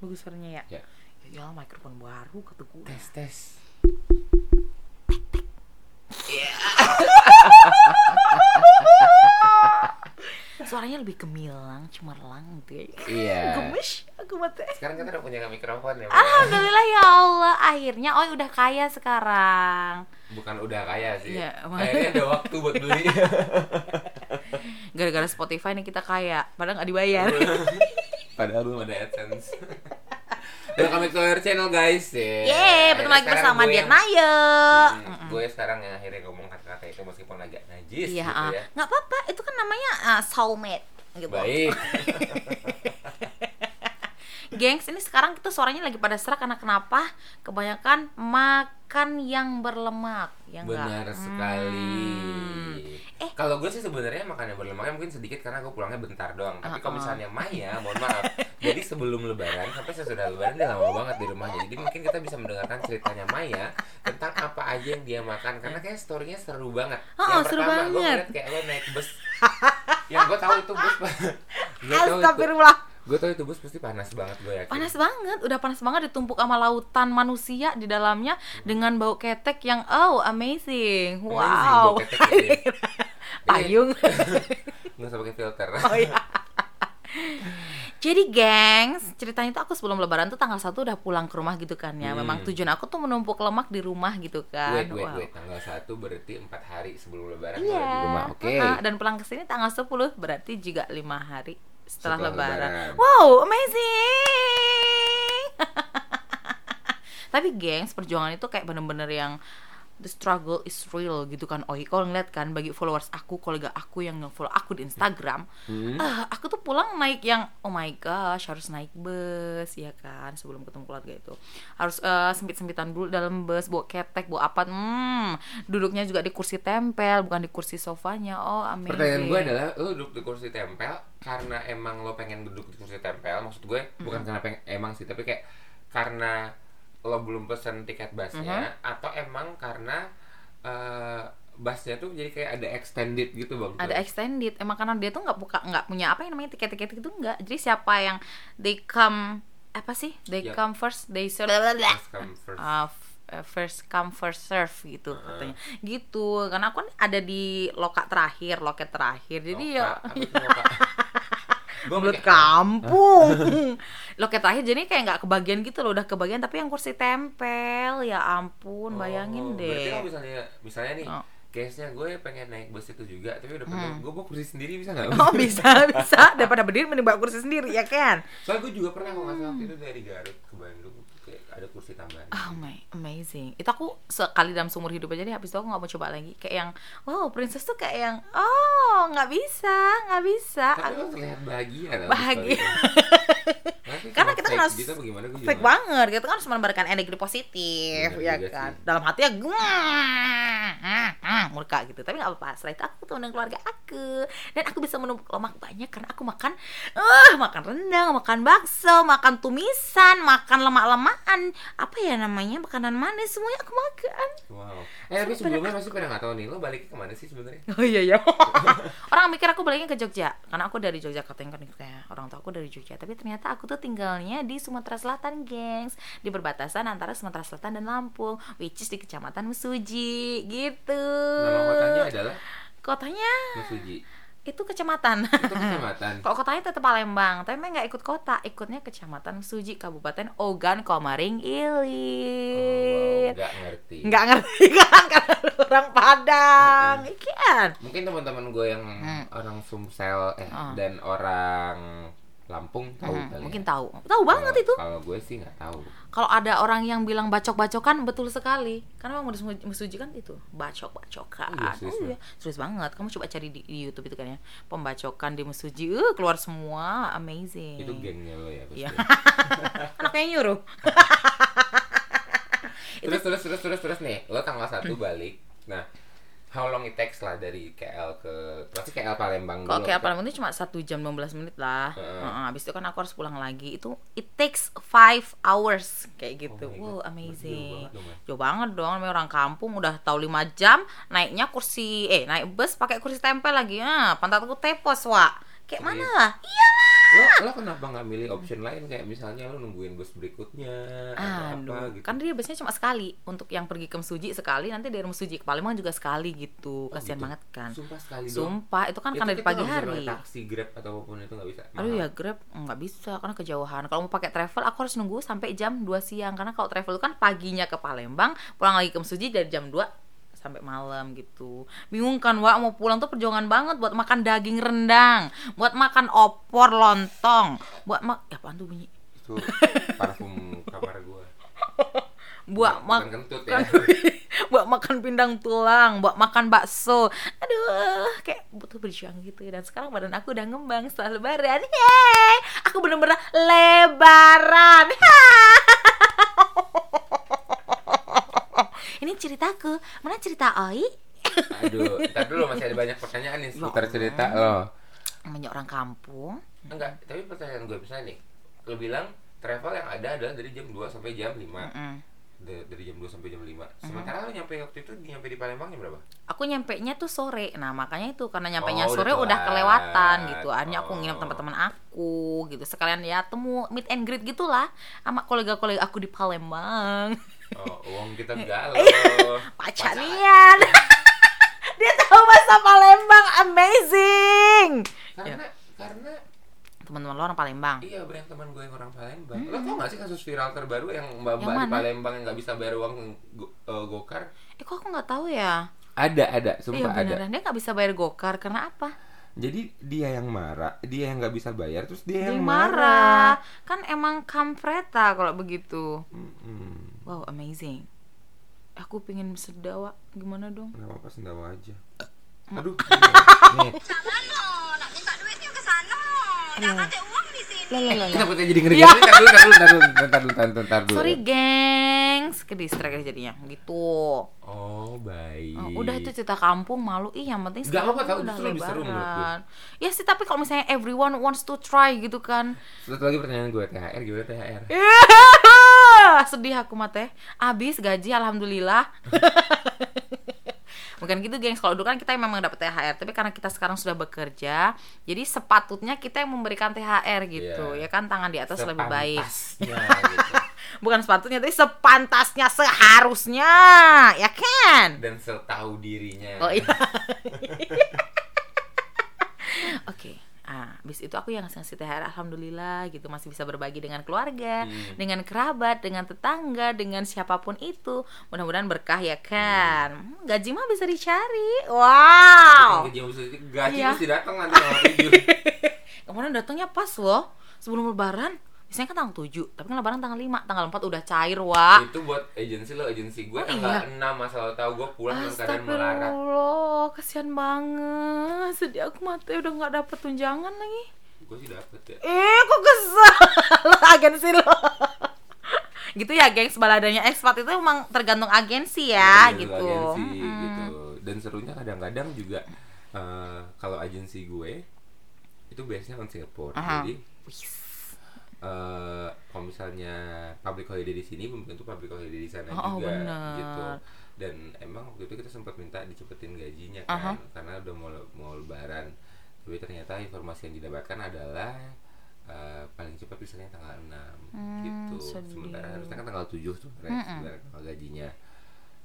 bagus suaranya ya Ya. ya ya mikrofon baru kata gue Tes tes. suaranya lebih gemilang cemerlang gitu ya Iya. gemes aku mati Sekarang kita udah punya mikrofon ya. Alhamdulillah ya Allah akhirnya oh udah kaya sekarang Bukan udah kaya sih. Iya. Kayaknya ada waktu buat beli. gara-gara Spotify nih kita kaya padahal nggak dibayar Padahal belum ada AdSense. Welcome back to our channel guys. Ya. Yeay, bertemu lagi bersama Dian yang- Maya. Gue sekarang yang akhirnya ngomong kata-kata itu meskipun agak najis Iya, gitu ah. ya. nggak apa-apa. Itu kan namanya ah, soulmate. Gitu. Baik. Gengs, ini sekarang kita suaranya lagi pada serak karena kenapa? Kebanyakan makan yang berlemak, ya enggak? Benar sekali. Eh. Kalau gue sih sebenarnya makannya berlemaknya mungkin sedikit karena gue pulangnya bentar doang. Tapi kalau misalnya Maya, mohon maaf. jadi sebelum Lebaran sampai sesudah Lebaran dia lama banget di rumahnya. Jadi mungkin kita bisa mendengarkan ceritanya Maya tentang apa aja yang dia makan karena kayak storynya seru banget. Oh, yang seru pertama gue ngeliat kayak lo naik bus. yang gue tahu itu bus. gue tahu itu. Gue tahu itu bus pasti panas banget gue yakin. Panas banget, udah panas banget ditumpuk sama lautan manusia di dalamnya dengan bau ketek yang oh amazing. Amazing, Wow. bau ketek gitu ya. Payung. Nggak usah pakai filter. Oh iya. Jadi gengs, ceritanya tuh aku sebelum lebaran tuh tanggal 1 udah pulang ke rumah gitu kan ya. Hmm. Memang tujuan aku tuh menumpuk lemak di rumah gitu kan. Wait, wait, Wow. wait. Tanggal 1 berarti 4 hari sebelum lebaran Iya. lo di rumah. Oke. Ah, dan pulang ke sini tanggal 10 berarti juga lima hari setelah, Setelah lebaran. lebaran. Wow, amazing. Tapi gengs, perjuangan itu kayak bener-bener yang the struggle is real gitu kan. Oi, kalau ngeliat kan bagi followers aku, kolega aku yang nge-follow aku di Instagram, Hmm. ah, aku tuh pulang naik yang oh my gosh harus naik bus ya kan sebelum ketemu keluarga itu harus eh, sempit-sempitan dulu dalam bus bawa ketek bawa apa hmm duduknya juga di kursi tempel bukan di kursi sofanya oh amazing Pertanyaan gue adalah lo duduk di kursi tempel karena emang lo pengen duduk di kursi tempel. Maksud gue bukan karena pengen emang sih, tapi kayak karena lo belum pesen tiket busnya atau emang karena eh, busnya tuh jadi kayak ada extended gitu bang. ada extended. Emang karena dia tuh nggak buka nggak punya apa yang namanya tiket-tiket itu nggak. Jadi siapa yang they come apa sih? They Yep. come first they serve. First come first. uh, uh, first come first serve gitu katanya. Gitu. Karena aku kan ada di loka terakhir loket terakhir. Jadi ya gue mulut kampung. Loket terakhir jadi kayak nggak kebagian gitu loh udah kebagian tapi yang kursi tempel. Ya ampun bayangin Oh, Berarti deh kalau misalnya misalnya nih Oh. case-nya gue pengen naik bus itu juga tapi udah penuh gue bawa kursi sendiri bisa nggak? Hmm. oh bisa bisa. Daripada berdiri mending bawa kursi sendiri ya kan? Soalnya gue juga pernah kalau nggak salah waktu itu dari Garut ke Bandung kayak ada kursi tambahan. Oh my, amazing. Itu aku sekali dalam seumur hidup aja deh. Habis itu aku nggak mau coba lagi. Kayak yang, wow, princess tuh kayak yang, oh nggak bisa, nggak bisa. Tapi Aku terlihat bahagia Bahagia. Karena kita kan gitu gue juga fake banget, gitu kan harus menebarkan energi positif, ya kan. sih. Dalam hati ya, murka gitu. Tapi nggak apa-apa. Setelah itu aku tuh dengan keluarga aku, dan aku bisa menumpuk lemak banyak karena aku makan, eh makan rendang, makan bakso, makan tumisan, makan lemak-lemakan, apa ya namanya makanan manis semuanya aku makan. Wow. Eh tapi sebelumnya masih pada nggak tahu nih lo balik ke mana sih sebenarnya? Oh iya ya. orang mikir aku baliknya ke Jogja karena aku dari Jogja katanya kan kayak orang tua aku dari Jogja tapi ternyata aku tuh tinggalnya di Sumatera Selatan, gengs, di perbatasan antara Sumatera Selatan dan Lampung, which is di Kecamatan Mesuji gitu. Nama kotanya adalah Kotanya Mesuji. Itu kecamatan. Itu kecamatan. Kok kotanya tetap Palembang, tapi memang nggak ikut kota, ikutnya Kecamatan Mesuji, Kabupaten Ogan Komaring Oh, wow, Ilir. nggak ngerti. Nggak ngerti kan karena orang Padang, ikan. Mungkin teman-teman gue yang orang Sumsel eh Hmm. Ah. dan orang Lampung tahu Hmm, kali. mungkin ya. tahu, tahu banget Kalau- itu. Kalau gue sih nggak tahu. Kalau ada orang yang bilang bacok-bacokan betul sekali. Karena memang musuji kan itu bacok-bacokan. Iya, serius Oh iya, serius banget. Kamu coba cari di, di YouTube itu kan ya. Pembacokan di Mesuji, uh, keluar semua, amazing. Itu gengnya lo ya. Iya. Anaknya nyuruh. terus terus terus terus terus nih lo tanggal satu balik nah how long it takes lah dari KL ke pasti KL Palembang Kalau dulu kayak Palembang itu cuma satu jam 15 menit lah. Heeh. Heeh, habis itu kan aku harus pulang lagi. Itu it takes five hours kayak gitu. Oh wow, amazing. Jauh banget. Jauh banget dong, namanya orang kampung udah tahu 5 jam naiknya kursi eh naik bus pakai kursi tempel lagi. Ah, pantat aku tepos, Wak. Kayak mana lah? Iya lo lo kenapa nggak milih option lain? Kayak misalnya lo nungguin bus berikutnya atau Aduh, apa gitu. Kan dia biasanya cuma sekali. Untuk yang pergi ke Mesuji sekali, nanti dari Mesuji ke Palembang juga sekali gitu. Oh, Kasihan gitu. banget kan. sumpah sekali dong Sumpah, itu kan Itu karena di kita pagi hari. taksi grab atau apa pun itu nggak bisa. Aduh ya Grab nggak bisa karena kejauhan. Kalau mau pakai travel aku harus nunggu sampai jam 2 siang. Karena kalau travel itu kan paginya ke Palembang, pulang lagi ke Mesuji dari jam 2 sampai malam gitu. Bingung kan, Wak, mau pulang tuh perjuangan banget buat makan daging rendang, buat makan opor lontong, buat mak ya apaan tuh bunyi? itu parfum kamar gua Buat mak kentut ya buat makan pindang tulang, buat makan bakso. Aduh, kayak butuh berjuang gitu. Dan sekarang badan aku udah ngembang setelah lebaran. Yeay! Aku bener-bener lebaran. Ceritaku. Mana cerita Oi? aduh ntar dulu masih ada banyak pertanyaan nih seputar cerita lo Namanya orang kampung. enggak tapi pertanyaan gue misalnya nih lo bilang travel yang ada adalah dari jam 2 sampai jam 5 Mm. Da- dari jam 2 sampai jam 5 sementara lo nyampe waktu itu nyampe di Palembang jam berapa? Aku nyampe nya tuh sore. Nah, makanya itu karena nyampe nya Oh, udah sore udah, telat. kelewatan gitu. Akhirnya aku nginep Oh. teman-teman aku gitu. Sekalian ya temu meet and greet gitulah sama kolega-kolega aku di Palembang. Oh, uang kita galau Pacarnian. Dia tahu bahasa Palembang. Amazing. Karena karena Teman-teman lo orang Palembang. iya banyak teman gue yang orang Palembang. Lo tau gak sih kasus viral terbaru yang mbak-mbak Yang di? Palembang yang nggak bisa bayar uang go- eh, gokar? Eh kok aku nggak tahu ya? Ada ada, Iya sumpah ada. beneran dia nggak bisa bayar gokar karena apa? Jadi dia yang marah, dia yang nggak bisa bayar, terus dia, Dia yang marah. Kan emang kampreta kalau begitu. Mm-mm. Wow, amazing. Aku pengen sedawa. Gimana dong? Nggak apa-apa sendawa aja. Aduh, nih. Jangan loh, nak minta duitnya ke sana. Jangan ada uang di sini. Lah, lah, lah, lah. Kenapa saya jadi ngeri gini? Ntar dulu, ntar dulu, ntar dulu, ntar dulu, ntar dulu, ntar dulu. Sorry gengs, ke distract aja jadinya gitu. Oh, baik. Oh, udah itu cerita kampung malu ih yang penting sekarang apa-apa, tahu, udah justru lebih seru menurut gue. lebaran. Ya sih tapi kalau misalnya everyone wants to try gitu kan. Satu lagi pertanyaan gue, THR gimana THR? Sedih aku mah teh. Abis gaji alhamdulillah. Bukan gitu gengs, kalau dulu kan kita memang dapat THR, tapi karena kita sekarang sudah bekerja, jadi sepatutnya kita yang memberikan THR gitu, Iya. ya kan tangan di atas lebih baik. Gitu. Bukan sepatutnya, tapi sepantasnya, seharusnya, ya kan? Dan setahu dirinya. Oh iya. Ah, habis itu aku yang ngasih-ngasih THR alhamdulillah gitu masih bisa berbagi dengan keluarga, Hmm. dengan kerabat, dengan tetangga, dengan siapa pun itu. Mudah-mudahan berkah ya kan. Hmm, Gaji mah bisa dicari. Wow. Gaji mesti gaji Iya. mesti datang nanti. Kemarin datangnya pas loh. Sebelum lebaran. Biasanya kan tanggal 7, tapi kan lebaran tanggal 5. Tanggal 4 udah cair, Wak. Itu buat agensi lo, agensi gue Oh, tanggal iya. 6 masalah tahu gue pulang dengan keadaan melarat. Astagfirullah, kasihan banget. Sedih aku mati udah nggak dapet tunjangan lagi. Gue sih dapet ya. Eh, kok kesel agensi lo. gitu ya, gengs baladanya ekspat itu emang tergantung agensi ya, Tergantung gitu. agensi Mm-mm. gitu dan serunya kadang-kadang juga eh, kalau agensi gue itu biasanya on Singapore Aha. jadi eh kalau misalnya public holiday di sini belum tentu public holiday di sana Oh, oh, juga bener. gitu dan emang waktu itu kita sempat minta dicepetin gajinya kan karena udah mau mau lebaran tapi ternyata informasi yang didapatkan adalah eh, paling cepat misalnya tanggal 6 Hmm, gitu sedih. sementara harusnya kan tanggal 7 tuh Mm-mm. sebenarnya tanggal gajinya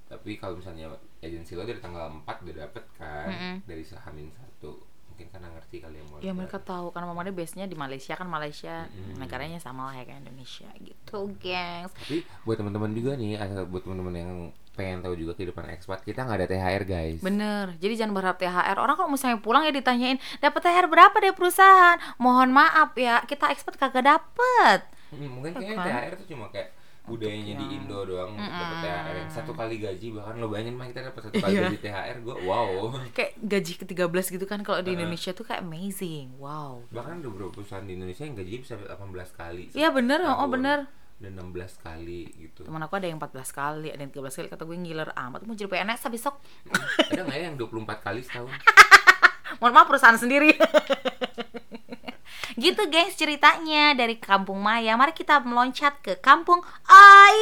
tapi kalau misalnya agensi lo dari tanggal 4 udah dapet kan Mm-mm. dari sahamin satu mungkin karena ngerti kali yang mau Ya mereka tahu karena mamanya base-nya di Malaysia kan Malaysia Mm-mm. negaranya sama lah ya kayak Indonesia gitu, gengs. Tapi buat teman-teman juga nih, atau buat teman-teman yang pengen tahu juga kehidupan ekspat, kita nggak ada THR guys. Bener, jadi jangan berharap THR. Orang kalau misalnya pulang ya ditanyain, dapat THR berapa dari perusahaan? Mohon maaf ya, kita ekspat kagak dapet. Hmm, mungkin Ya kayaknya kan? THR tuh cuma kayak budayanya di yang- Indo doang untuk dapat Mm-mm. THR yang satu kali gaji bahkan lo bayangin mah kita dapat satu kali Iya. gaji THR gue wow Kayak gaji ke-13 gitu kan kalau di. Indonesia tuh kayak amazing. Wow. bahkan ada beberapa perusahaan di Indonesia yang gajinya bisa 18 kali Iya bener, oh setahun. bener. dan 16 kali gitu Temen aku ada yang 14 kali, ada yang 13 kali. Kata gue ngiler amat, mau jadi PNS besok. ada nggak ya yang 24 kali setahun Mohon maaf perusahaan sendiri. gitu gengs ceritanya dari Kampung Maya. Mari kita meloncat ke Kampung Ai.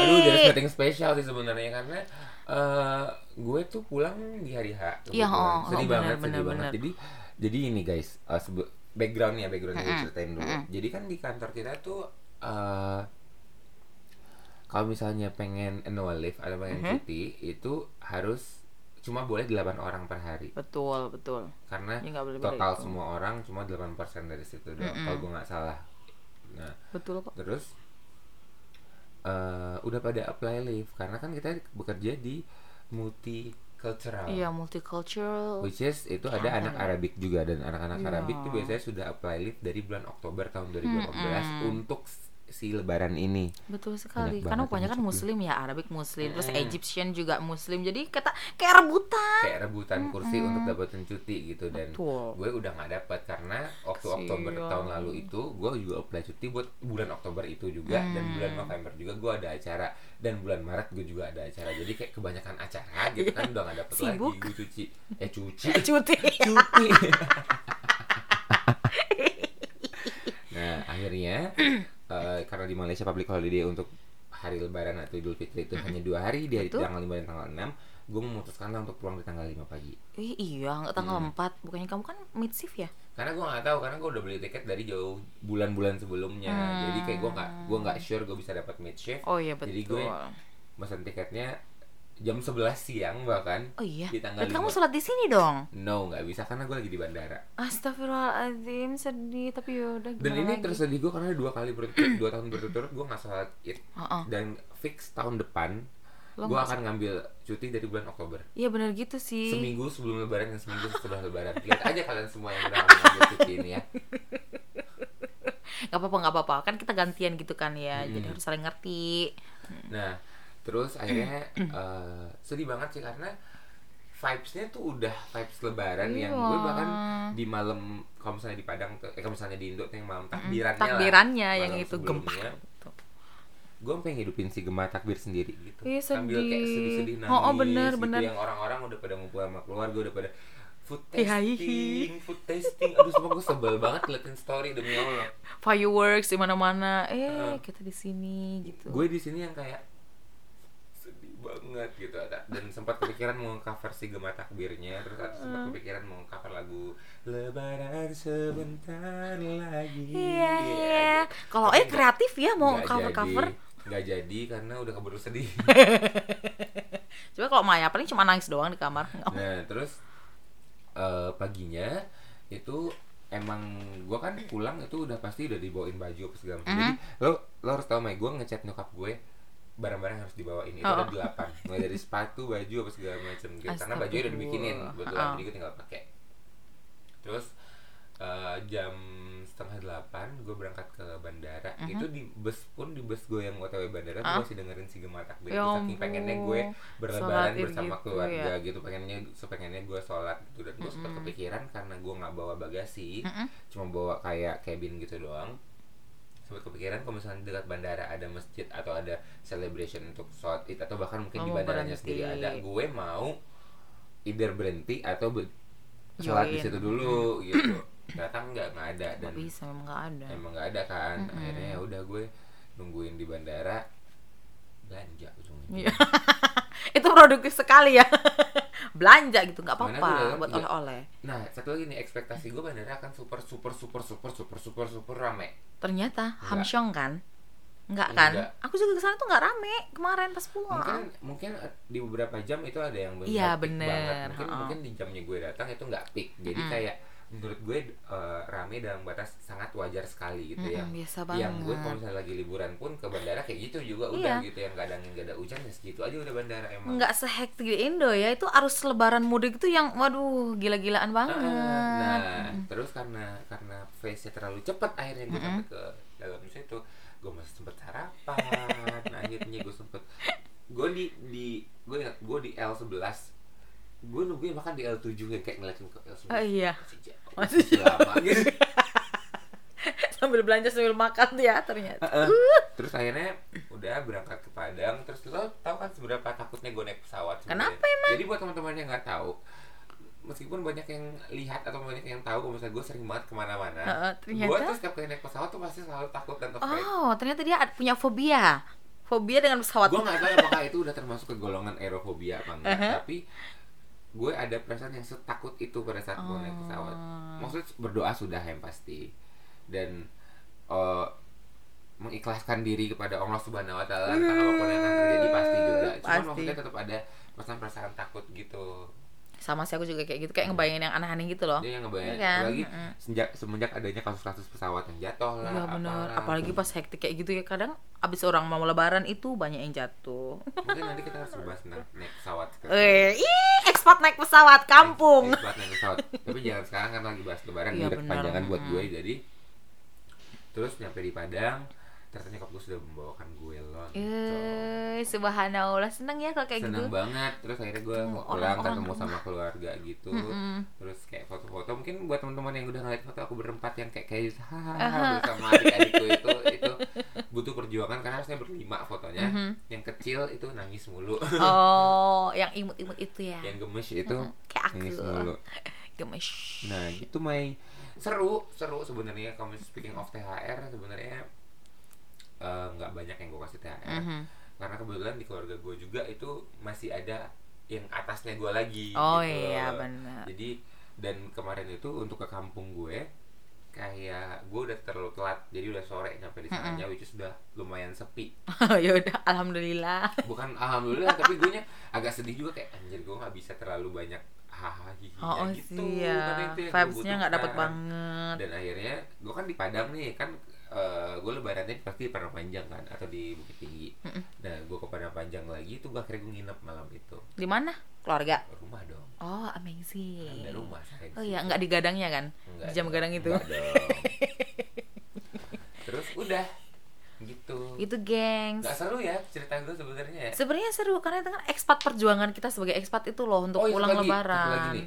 aduh jadi setting spesial sih sebenarnya karena eh gue tuh pulang di hari H Iya, oh, oh, sedih bener, banget bener, sedih banget bener. jadi jadi ini guys uh, backgroundnya backgroundnya gue Mm-mm. ceritain dulu Mm-mm. jadi kan di kantor kita tuh uh, kalau misalnya pengen annual leave atau pengen Mhm. cuti itu harus cuma boleh 8 orang per hari betul betul karena Ya, boleh total itu. semua orang cuma 8% dari situ doang Mm-mm. kalau gue nggak salah nah betul kok terus eh udah pada apply leave karena kan kita bekerja di multicultural iya multicultural which is itu ada anak Arabik juga dan anak-anak Iya. Arabik itu biasanya sudah apply leave dari bulan Oktober tahun 2014 Mm-mm. untuk si lebaran ini Betul sekali. Banyak Karena kebanyakan yang muslim ya, Arabik muslim, terus Mm. Egyptian juga muslim. Jadi kata kayak rebutan. kayak rebutan kursi Mm-mm. untuk dapetin cuti gitu dan Betul. gue udah nggak dapat karena waktu Kasian. Oktober tahun lalu itu gue juga apply cuti buat bulan Oktober itu juga dan Hmm. bulan November juga gue ada acara dan bulan Maret gue juga ada acara jadi kayak kebanyakan acara gitu kan udah nggak dapet lagi gue cuci eh cuci Cuti. cuti nah akhirnya karena di Malaysia public holiday untuk hari lebaran atau idul fitri itu hanya dua hari di hari Betul. tanggal 5 dan tanggal 6 gue memutuskan lah untuk pulang di tanggal 5 pagi Ih, iya, nggak tanggal Hmm. 4. Bukannya kamu kan mid shift ya? karena gue nggak tahu karena gue udah beli tiket dari jauh bulan-bulan sebelumnya Hmm. jadi kayak gue nggak gue nggak sure gue bisa dapat mid shift Oh iya betul. Jadi gue pesan tiketnya jam 11 siang bahkan Oh iya. di tanggal Berarti kamu 5. sholat di sini dong. no nggak bisa karena gue lagi di bandara Astagfirullahaladzim, sedih. Tapi yaudah. dan ini lagi? tersedih gue karena dua kali berturut dua tahun berturut-turut gue nggak sholat id Heeh. dan fix tahun depan gue nggak akan ngambil cuti dari bulan Oktober Iya benar gitu sih. seminggu sebelum lebaran dan seminggu setelah lebaran lihat aja kalian semua yang udah ngambil cuti ini ya Gak apa-apa, gak apa-apa. Kan kita gantian gitu kan ya. Jadi Hmm. harus saling ngerti. nah terus akhirnya eh, sedih banget sih karena vibesnya tuh udah vibes lebaran yang Iya. gue bahkan di malam kalau misalnya di Padang tuh, eh kalau misalnya di Indo tuh yang malam takbirannya lah, Takbirannya yang malam itu gempa. Gitu. gue pengen hidupin si gemah takbir sendiri gitu Iya, sambil kayak sedih. sedih-sedih nangis Oh, oh, bener, gitu bener. yang orang-orang udah pada ngumpul sama keluarga udah pada food testing food testing aduh semua gue sebel banget liatin story demi allah Fireworks di mana-mana. Eh, Heeh. kita di sini gitu. gue di sini yang kayak sedih banget gitu ada dan sempat kepikiran mau cover si gemah takbirnya terus ada sempat kepikiran mau cover lagu lebaran sebentar lagi Iya, iya. gitu. Kalau Tapi eh kreatif ya mau nggak cover-cover. jadi. nggak jadi karena udah keburu sedih Coba kalau Maya paling cuma nangis doang di kamar. Nah terus eh, paginya itu emang gua kan pulang itu udah pasti udah dibawain baju apa segala macam. Jadi lo lo harus tau Mai, gua ngechat nyokap gue barang-barang harus dibawain itu Oh. ada delapan mulai dari sepatu baju apa segala macam gitu karena bajunya udah dibikinin kebetulan Oh. jadi gue tinggal pakai terus eh, jam setengah delapan gue berangkat ke bandara Mhm. itu di bus pun di bus gue yang otw bandara Ah. gue masih dengerin si Gemah Takbir Ya saking pengennya gue berlebaran bersama gitu, keluarga ya. gitu pengennya sepengennya gue sholat gitu dan gue sempat Mm-mm. kepikiran karena gue nggak bawa bagasi Mm-mm. cuma bawa kayak cabin gitu doang sempat kepikiran kalau misalnya dekat bandara ada masjid atau ada celebration untuk sholat id atau bahkan mungkin Oh, di bandaranya berhenti. sendiri ada gue mau either berhenti atau be- sholat di situ dulu gitu ternyata nggak nggak ada dan bisa memang nggak ada. emang nggak ada kan Mm-mm. akhirnya ya udah gue nungguin di bandara belanja ujung-ujungnya. Iya. produktif sekali ya. Belanja gitu nggak apa-apa buat juga. oleh-oleh. Nah, satu lagi nih ekspektasi gue bandara akan super super super super super super super rame. Ternyata Nggak. Hamsyong kan? Enggak kan? Enggak. Aku juga ke sana tuh nggak rame kemarin pas pulang. Mungkin mungkin di beberapa jam itu ada yang benar Iya, bener. banget. Mungkin mungkin di jamnya gue datang itu nggak peak. Jadi Mm-mm. kayak menurut gue eh, rame dalam batas sangat wajar sekali gitu ya. Mm-mm, biasa banget. Yang gue kalau misalnya lagi liburan pun ke bandara kayak gitu juga Iya. udah gitu yang kadang nggak ada hujan ya segitu aja udah bandara emang. nggak sehektik di Indo ya itu arus lebaran mudik itu yang waduh gila-gilaan banget Nah, terus karena karena face-nya terlalu cepat akhirnya gue Mm-mm. sampai ke dalam situ, gue masih sempet sarapan. nah, akhirnya gue sempet gue di di gue ingat gue di L11 gue nungguin makan di L7 yang kayak ngeliatin ke L9 Oh, iya. masih lama gitu sambil belanja sambil makan tuh ya ternyata Heeh. terus akhirnya udah berangkat ke Padang terus lo tau kan seberapa takutnya gue naik pesawat sebenarnya? Kenapa emang? jadi buat teman-teman yang nggak tahu meskipun banyak yang lihat atau banyak yang tahu kalau misalnya gue sering banget ke mana-mana Heeh, ternyata? gue tuh setiap kali naik pesawat tuh pasti selalu takut dan afraid oh ternyata dia punya fobia fobia dengan pesawat gue nggak tahu apakah itu udah termasuk ke golongan aerofobia apa enggak Uh-huh. tapi gue ada perasaan yang setakut itu pada saat gue naik pesawat Oh. maksudnya berdoa sudah yang pasti dan eh, mengikhlaskan diri kepada Allah Subhanahu Wa Taala tentang apa pun yang akan terjadi pasti juga Pasti. maksudnya tetap ada perasaan-perasaan takut gitu sama sih aku juga kayak gitu kayak ngebayangin yang aneh-aneh gitu loh yang ngebayang Iya kan? apalagi Mm-mm. sejak semenjak adanya kasus-kasus pesawat yang jatuh lah Iya bener, apalah. apalagi pas hektik kayak gitu ya kadang abis orang mau lebaran itu banyak yang jatuh. mungkin nanti kita harus bahas tentang naik pesawat Eh, ih, ekspat naik pesawat kampung. Expat naik pesawat. Tapi jangan sekarang kan lagi bahas lebaran Iya, udah kepanjangan buat Mm. gue jadi terus nyampe di Padang ternyata nyokap gue sudah membawakan gue lontong. Eh, subhanallah seneng ya kalau kayak Seneng gitu. banget terus akhirnya gue Ketemu pulang orang-orang ketemu sama keluarga gitu Mm-mm. terus kayak foto-foto mungkin buat teman-teman yang udah ngeliat foto aku berempat yang kayak kayak hahaha Aha. bersama adik-adikku itu itu butuh perjuangan karena harusnya berlima fotonya Mhm. yang kecil itu nangis mulu Oh, yang imut-imut itu ya. yang gemes itu Kayak aku. nangis mulu Gemes. Nah, gitu Mai. Seru, seru sebenarnya kalau speaking of THR sebenarnya eh, nggak banyak yang gue kasih THR. Mhm. Karena kebetulan di keluarga gue juga itu masih ada yang atasnya gue lagi. Oh gitu. iya benar. Jadi dan kemarin itu untuk ke kampung gue kayak gue udah terlalu telat jadi udah sore nyampe di sananya which is udah lumayan sepi ya udah alhamdulillah. bukan alhamdulillah tapi gue nya agak sedih juga kayak anjir gue nggak bisa terlalu banyak hahaha Oh, oh gitu sih ya. Itu Vibes-nya nggak dapet banget. dan akhirnya gue kan di Padang nih kan eh, gue lebarannya pasti di Padang Panjang kan atau di Bukit Tinggi nah gue ke Padang Panjang lagi itu gue akhirnya gue nginep malam itu Di mana? Keluarga. rumah dong Oh, amazing. ada rumah saya Oh iya, nggak di gadangnya kan? Enggak Di jam dong, gadang itu. enggak dong. terus udah gitu Itu, gengs. nggak seru ya cerita gue sebenarnya ya Sebenarnya seru karena itu kan ekspat perjuangan kita sebagai ekspat itu loh untuk Oh, itu pulang lagi, lebaran. lagi nih.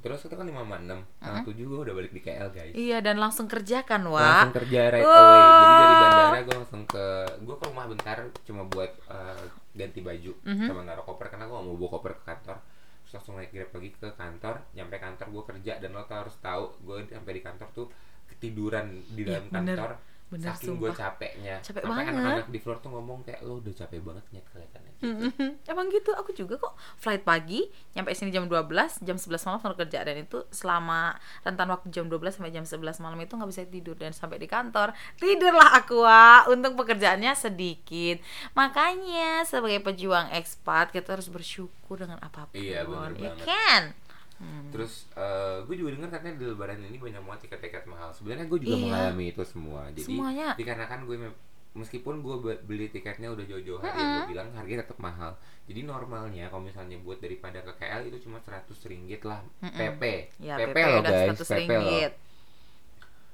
Terus kita kan 5 sama 6 Tanggal 7 gue udah balik di KL guys. Iya dan langsung kerjakan wah. Langsung kerja right away. Jadi dari bandara gue langsung ke Gue ke rumah bentar Cuma buat eh, ganti baju Mhm. Sama naruh koper Karena gue gak mau bawa koper ke kantor. Terus langsung naik grab lagi ke kantor Nyampe kantor gue kerja. Dan lo tuh harus tahu Gue sampai di kantor tuh Ketiduran di Iya, dalam bener. kantor. Bener, Saking gue capeknya Capek Sampai banget. anak-anak di floor tuh ngomong kayak Lo udah capek banget nyet kelihatannya gitu. Emang gitu, aku juga kok flight pagi, nyampe sini jam 12, jam 11 malam baru kerja dan itu selama rentan waktu jam 12 sampai jam 11 malam itu nggak bisa tidur dan sampai di kantor tidurlah aku Wak. untung pekerjaannya sedikit. Makanya sebagai pejuang ekspat kita harus bersyukur dengan apa pun. Iya, bener ya banget. kan? Hmm. Terus gue juga dengar katanya di lebaran ini banyak banget tiket-tiket mahal. Sebenarnya gue juga Iya. mengalami itu semua. Jadi Semuanya. dikarenakan gue meskipun gue be- beli tiketnya udah jauh-jauh hari yang gue bilang harganya tetap mahal. Jadi normalnya kalau misalnya buat daripada ke KL itu cuma 100 ringgit lah Mm-mm. PP. Ya, PP, PP loh guys, 100 PP loh. ringgit.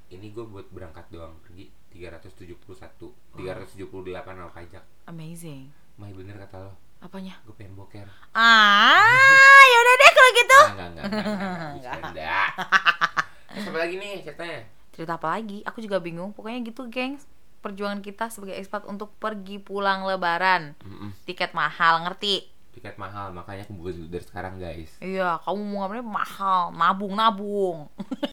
Ini gue buat berangkat doang pergi 371, 378 sama pajak. Amazing. Mai bener kata lo, Apanya? gue pengen boker. Ah, ya udah deh kalau gitu. Enggak, enggak, enggak, enggak. Terus apa lagi nih ceritanya? cerita apa lagi? Aku juga bingung. Pokoknya gitu gengs. Perjuangan kita sebagai ekspat untuk pergi pulang lebaran. Mm-mm. tiket mahal ngerti? Tiket mahal makanya aku buat dari sekarang guys. Iya kamu mau ngapain? Mahal. Nabung nabung